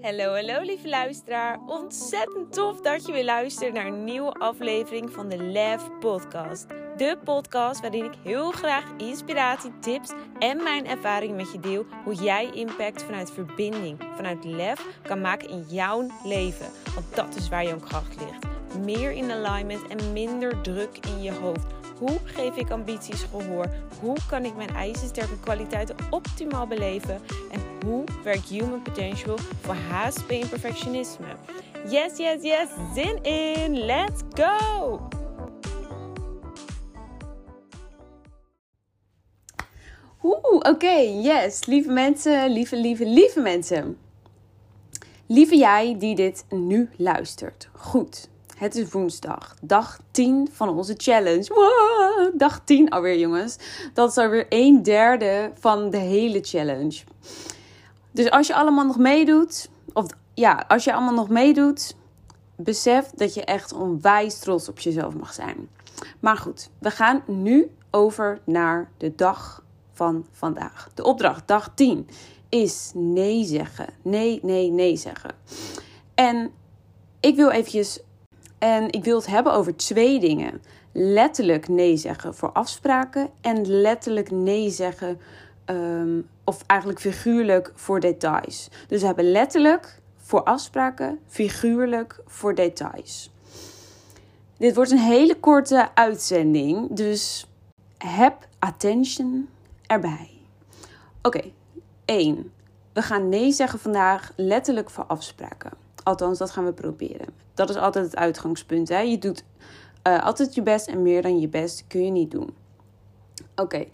Hallo, hallo lieve luisteraar. Ontzettend tof dat je weer luistert naar een nieuwe aflevering van de Lef Podcast. De podcast waarin ik heel graag inspiratie, tips en mijn ervaring met je deel. Hoe jij impact vanuit verbinding, vanuit lef kan maken in jouw leven. Want dat is waar jouw kracht ligt. Meer in alignment en minder druk in je hoofd. Hoe geef ik ambities gehoor? Hoe kan ik mijn ijzersterke kwaliteiten optimaal beleven? En hoe werkt human potential voor HSP en perfectionisme? Yes, yes, yes, zin in! Let's go! Oeh, oké, yes. Lieve mensen, lieve, lieve, lieve mensen. Lieve jij die dit nu luistert. Goed, het is woensdag, dag 10 van onze challenge. Wow, dag 10 alweer, jongens. Dat is alweer een derde van de hele challenge. Dus als je allemaal nog meedoet, of ja, als je allemaal nog meedoet, besef dat je echt onwijs trots op jezelf mag zijn. Maar goed, we gaan nu over naar de dag van vandaag. De opdracht, dag 10, is nee zeggen. Nee, nee, nee zeggen. En ik wil eventjes en ik wil het hebben over twee dingen. Letterlijk nee zeggen voor afspraken en letterlijk nee zeggen, um, of eigenlijk figuurlijk voor details. Dus we hebben letterlijk voor afspraken, figuurlijk voor details. Dit wordt een hele korte uitzending, dus heb attention erbij. Oké, okay, 1. We gaan nee zeggen vandaag letterlijk voor afspraken. Althans, dat gaan we proberen. Dat is altijd het uitgangspunt. Hè? Je doet uh, altijd je best en meer dan je best kun je niet doen. Oké,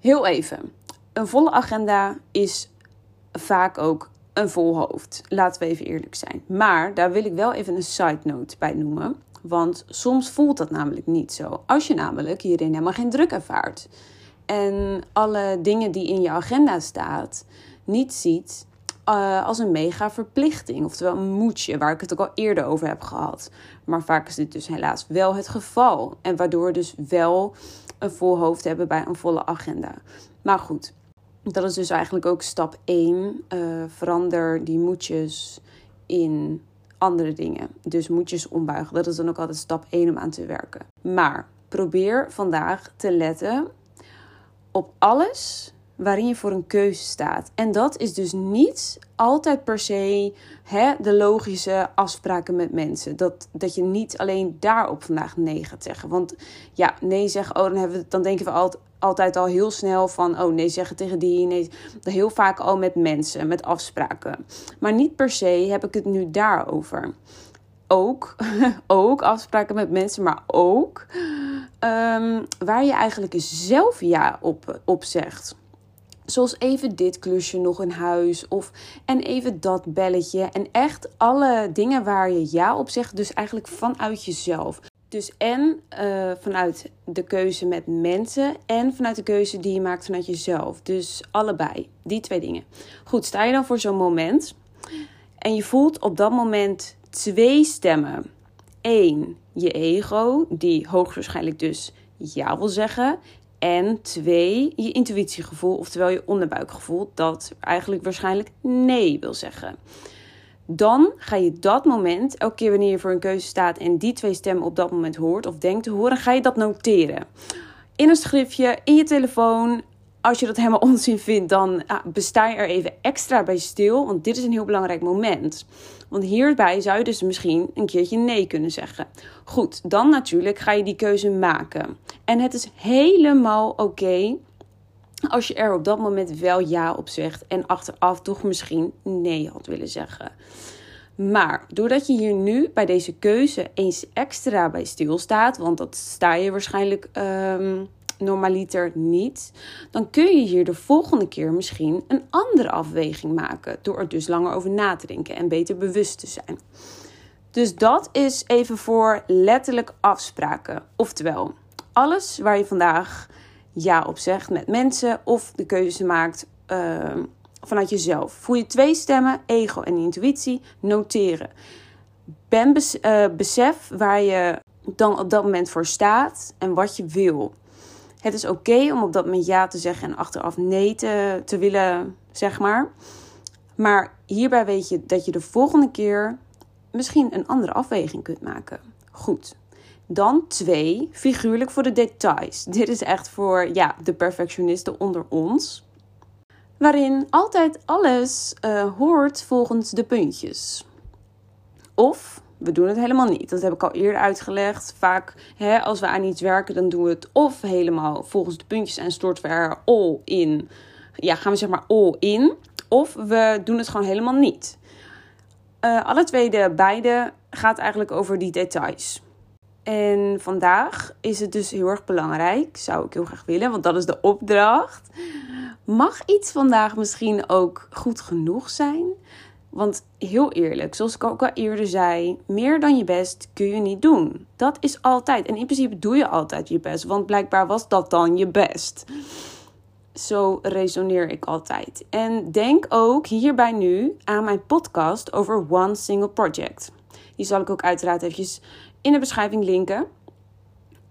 heel even. Een volle agenda is vaak ook een vol hoofd. Laten we even eerlijk zijn. Maar daar wil ik wel even een side note bij noemen. Want soms voelt dat namelijk niet zo. Als je namelijk hierin helemaal geen druk ervaart. En alle dingen die in je agenda staat niet ziet uh, als een mega verplichting. Oftewel een moedje, waar ik het ook al eerder over heb gehad. Maar vaak is dit dus helaas wel het geval. En waardoor we dus wel een vol hoofd hebben bij een volle agenda. Maar goed, dat is dus eigenlijk ook stap 1. Uh, eh, verander die moedjes in andere dingen. Dus moedjes ombuigen. Dat is dan ook altijd stap 1 om aan te werken. Maar probeer vandaag te letten op alles waarin je voor een keuze staat. En dat is dus niet altijd per se hè, de logische afspraken met mensen. Dat, dat je niet alleen daarop vandaag nee gaat zeggen. Want ja, nee zeggen, oh, dan, hebben we, dan denken we altijd, altijd al heel snel van, oh nee zeggen tegen die, nee, heel vaak al met mensen, met afspraken. Maar niet per se heb ik het nu daarover. Ook, ook afspraken met mensen, maar ook um, waar je eigenlijk zelf ja op, op zegt. Zoals even dit klusje nog in huis. Of en even dat belletje. En echt alle dingen waar je ja op zegt. Dus eigenlijk vanuit jezelf. Dus en uh, vanuit de keuze met mensen. En vanuit de keuze die je maakt vanuit jezelf. Dus allebei. Die twee dingen. Goed, sta je dan voor zo'n moment. En je voelt op dat moment twee stemmen. Eén, je ego. Die hoogstwaarschijnlijk dus ja wil zeggen. En twee, je intuïtiegevoel, oftewel je onderbuikgevoel, dat eigenlijk waarschijnlijk nee wil zeggen. Dan ga je dat moment, elke keer wanneer je voor een keuze staat en die twee stemmen op dat moment hoort of denkt te horen, ga je dat noteren. In een schriftje, in je telefoon. Als je dat helemaal onzin vindt, dan ah, besta je er even extra bij stil, want dit is een heel belangrijk moment. Want hierbij zou je dus misschien een keertje nee kunnen zeggen. Goed, dan natuurlijk ga je die keuze maken. En het is helemaal oké als je er op dat moment wel ja op zegt en achteraf toch misschien nee had willen zeggen. Maar doordat je hier nu bij deze keuze eens extra bij stilstaat, want dat sta je waarschijnlijk um, normaliter niet, dan kun je hier de volgende keer misschien een andere afweging maken. Door er dus langer over na te denken en beter bewust te zijn. Dus dat is even voor letterlijk afspraken. Oftewel, alles waar je vandaag ja op zegt met mensen of de keuze maakt uh, vanuit jezelf. Voel je twee stemmen, ego en intuïtie, noteren. Ben uh, besef waar je dan op dat moment voor staat en wat je wil. Het is oké om op dat moment ja te zeggen en achteraf nee te, te willen, zeg maar. Maar hierbij weet je dat je de volgende keer misschien een andere afweging kunt maken. Goed. Dan twee, figuurlijk voor de details. Dit is echt voor ja, de perfectionisten onder ons. Waarin altijd alles uh, hoort volgens de puntjes. Of we doen het helemaal niet. Dat heb ik al eerder uitgelegd. Vaak hè, als we aan iets werken, dan doen we het of helemaal volgens de puntjes en storten we er all in. Ja, gaan we zeg maar all in. Of we doen het gewoon helemaal niet. Uh, alle twee de beide gaat eigenlijk over die details. En vandaag is het dus heel erg belangrijk, zou ik heel graag willen, want dat is de opdracht. Mag iets vandaag misschien ook goed genoeg zijn? Want heel eerlijk, zoals ik ook al eerder zei, meer dan je best kun je niet doen. Dat is altijd. En in principe doe je altijd je best, want blijkbaar was dat dan je best. Zo resoneer ik altijd. En denk ook hierbij nu aan mijn podcast over One Single Project. Die zal ik ook uiteraard eventjes in de beschrijving linken.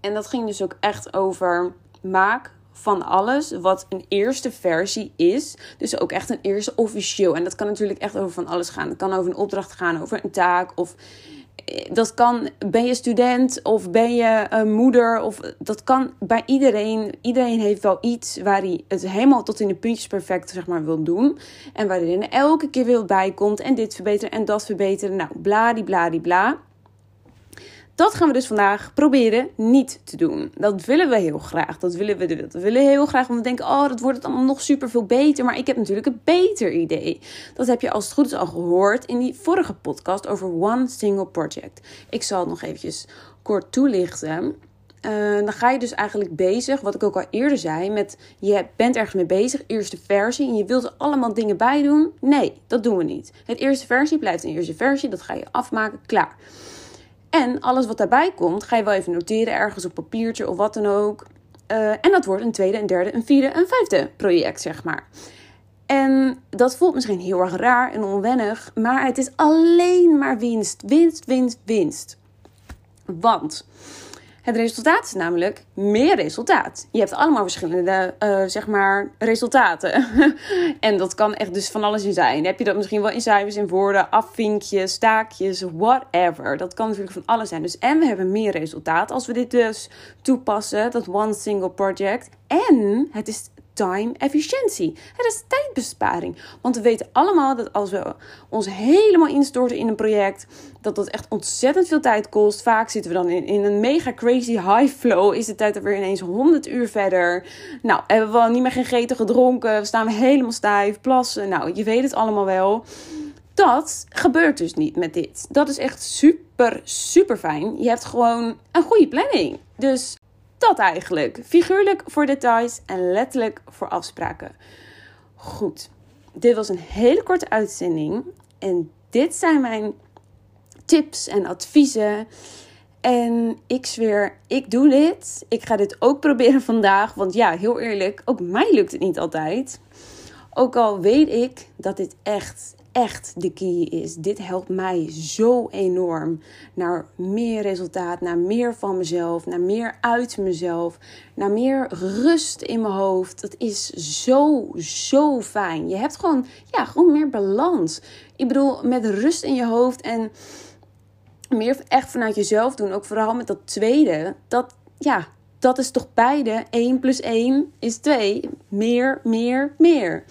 En dat ging dus ook echt over maak van alles wat een eerste versie is. Dus ook echt een eerste officieel. En dat kan natuurlijk echt over van alles gaan. Het kan over een opdracht gaan, over een taak of eh, dat kan, ben je student of ben je een moeder? Of dat kan bij iedereen. Iedereen heeft wel iets waar hij het helemaal tot in de puntjes perfect zeg maar, wil doen. En waarin er elke keer weer bij komt. En dit verbeteren en dat verbeteren. Nou, bladibladibla. bla. Dat gaan we dus vandaag proberen niet te doen. Dat willen we heel graag. Dat willen we, dat willen we heel graag. Want we denken, oh, dat wordt het allemaal nog super veel beter. Maar ik heb natuurlijk een beter idee. Dat heb je als het goed is al gehoord in die vorige podcast over One Single Project. Ik zal het nog eventjes kort toelichten. Uh, dan ga je dus eigenlijk bezig, wat ik ook al eerder zei, met je bent ergens mee bezig, eerste versie, en je wilt er allemaal dingen bij doen. Nee, dat doen we niet. Het eerste versie blijft een eerste versie, dat ga je afmaken, klaar. En alles wat daarbij komt, ga je wel even noteren ergens op papiertje of wat dan ook. Uh, en dat wordt een tweede, een derde, een vierde, een vijfde project, zeg maar. En dat voelt misschien heel erg raar en onwennig, maar het is alleen maar winst, winst, winst, winst. Want het resultaat is namelijk meer resultaat. Je hebt allemaal verschillende, uh, zeg maar, resultaten. en dat kan echt dus van alles in zijn. Heb je dat misschien wel in cijfers, in woorden, afvinkjes, taakjes, whatever. Dat kan natuurlijk van alles zijn. Dus en we hebben meer resultaat als we dit dus toepassen, dat one single project. En het is time efficiëntie. Het is tijdbesparing. Want we weten allemaal dat als we ons helemaal instorten in een project, dat dat echt ontzettend veel tijd kost. Vaak zitten we dan in, een mega crazy high flow. Is de tijd er weer ineens 100 uur verder. Nou, hebben we al niet meer gegeten, gedronken. We staan we helemaal stijf, plassen. Nou, je weet het allemaal wel. Dat gebeurt dus niet met dit. Dat is echt super, super fijn. Je hebt gewoon een goede planning. Dus dat eigenlijk. Figuurlijk voor details en letterlijk voor afspraken. Goed, dit was een hele korte uitzending. En dit zijn mijn tips en adviezen. En ik zweer, ik doe dit. Ik ga dit ook proberen vandaag. Want ja, heel eerlijk, ook mij lukt het niet altijd. Ook al weet ik dat dit echt, echt de key is. Dit helpt mij zo enorm naar meer resultaat, naar meer van mezelf, naar meer uit mezelf, naar meer rust in mijn hoofd. Dat is zo, zo fijn. Je hebt gewoon, ja, gewoon meer balans. Ik bedoel, met rust in je hoofd en meer echt vanuit jezelf doen, ook vooral met dat tweede, dat, ja, dat is toch beide. 1 plus 1 is 2. Meer, meer, meer.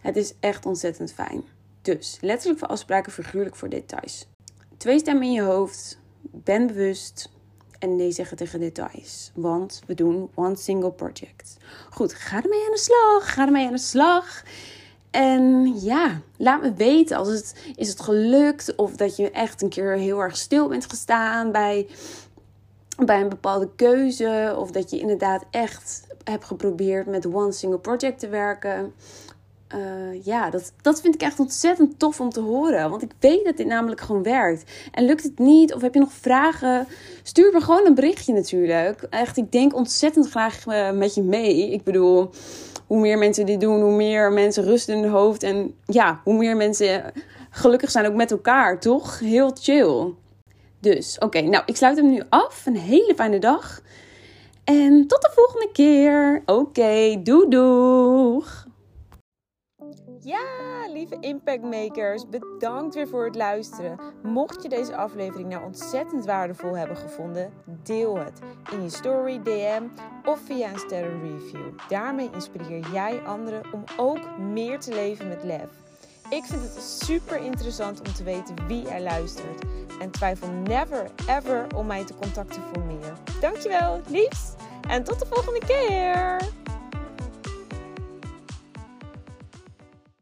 Het is echt ontzettend fijn. Dus letterlijk voor afspraken, figuurlijk voor details. Twee stemmen in je hoofd. Ben bewust. En nee zeggen tegen details. Want we doen one single project. Goed, ga ermee aan de slag. Ga ermee aan de slag. En ja, laat me weten als het is het gelukt of dat je echt een keer heel erg stil bent gestaan bij, bij een bepaalde keuze of dat je inderdaad echt hebt geprobeerd met one single project te werken. Uh, ja, dat, dat vind ik echt ontzettend tof om te horen. Want ik weet dat dit namelijk gewoon werkt. En lukt het niet of heb je nog vragen? Stuur me gewoon een berichtje natuurlijk. Echt, ik denk ontzettend graag uh, met je mee. Ik bedoel, hoe meer mensen dit doen, hoe meer mensen rust in hun hoofd. En ja, hoe meer mensen gelukkig zijn ook met elkaar, toch? Heel chill. Dus, oké, nou, ik sluit hem nu af. Een hele fijne dag. En tot de volgende keer. Oké, okay, doeg! Ja, lieve impactmakers, bedankt weer voor het luisteren. Mocht je deze aflevering nou ontzettend waardevol hebben gevonden, deel het in je story, DM of via een sterrenreview. Daarmee inspireer jij anderen om ook meer te leven met lef. Ik vind het super interessant om te weten wie er luistert. En twijfel never ever om mij te contacten voor meer. Dankjewel, liefs! En tot de volgende keer!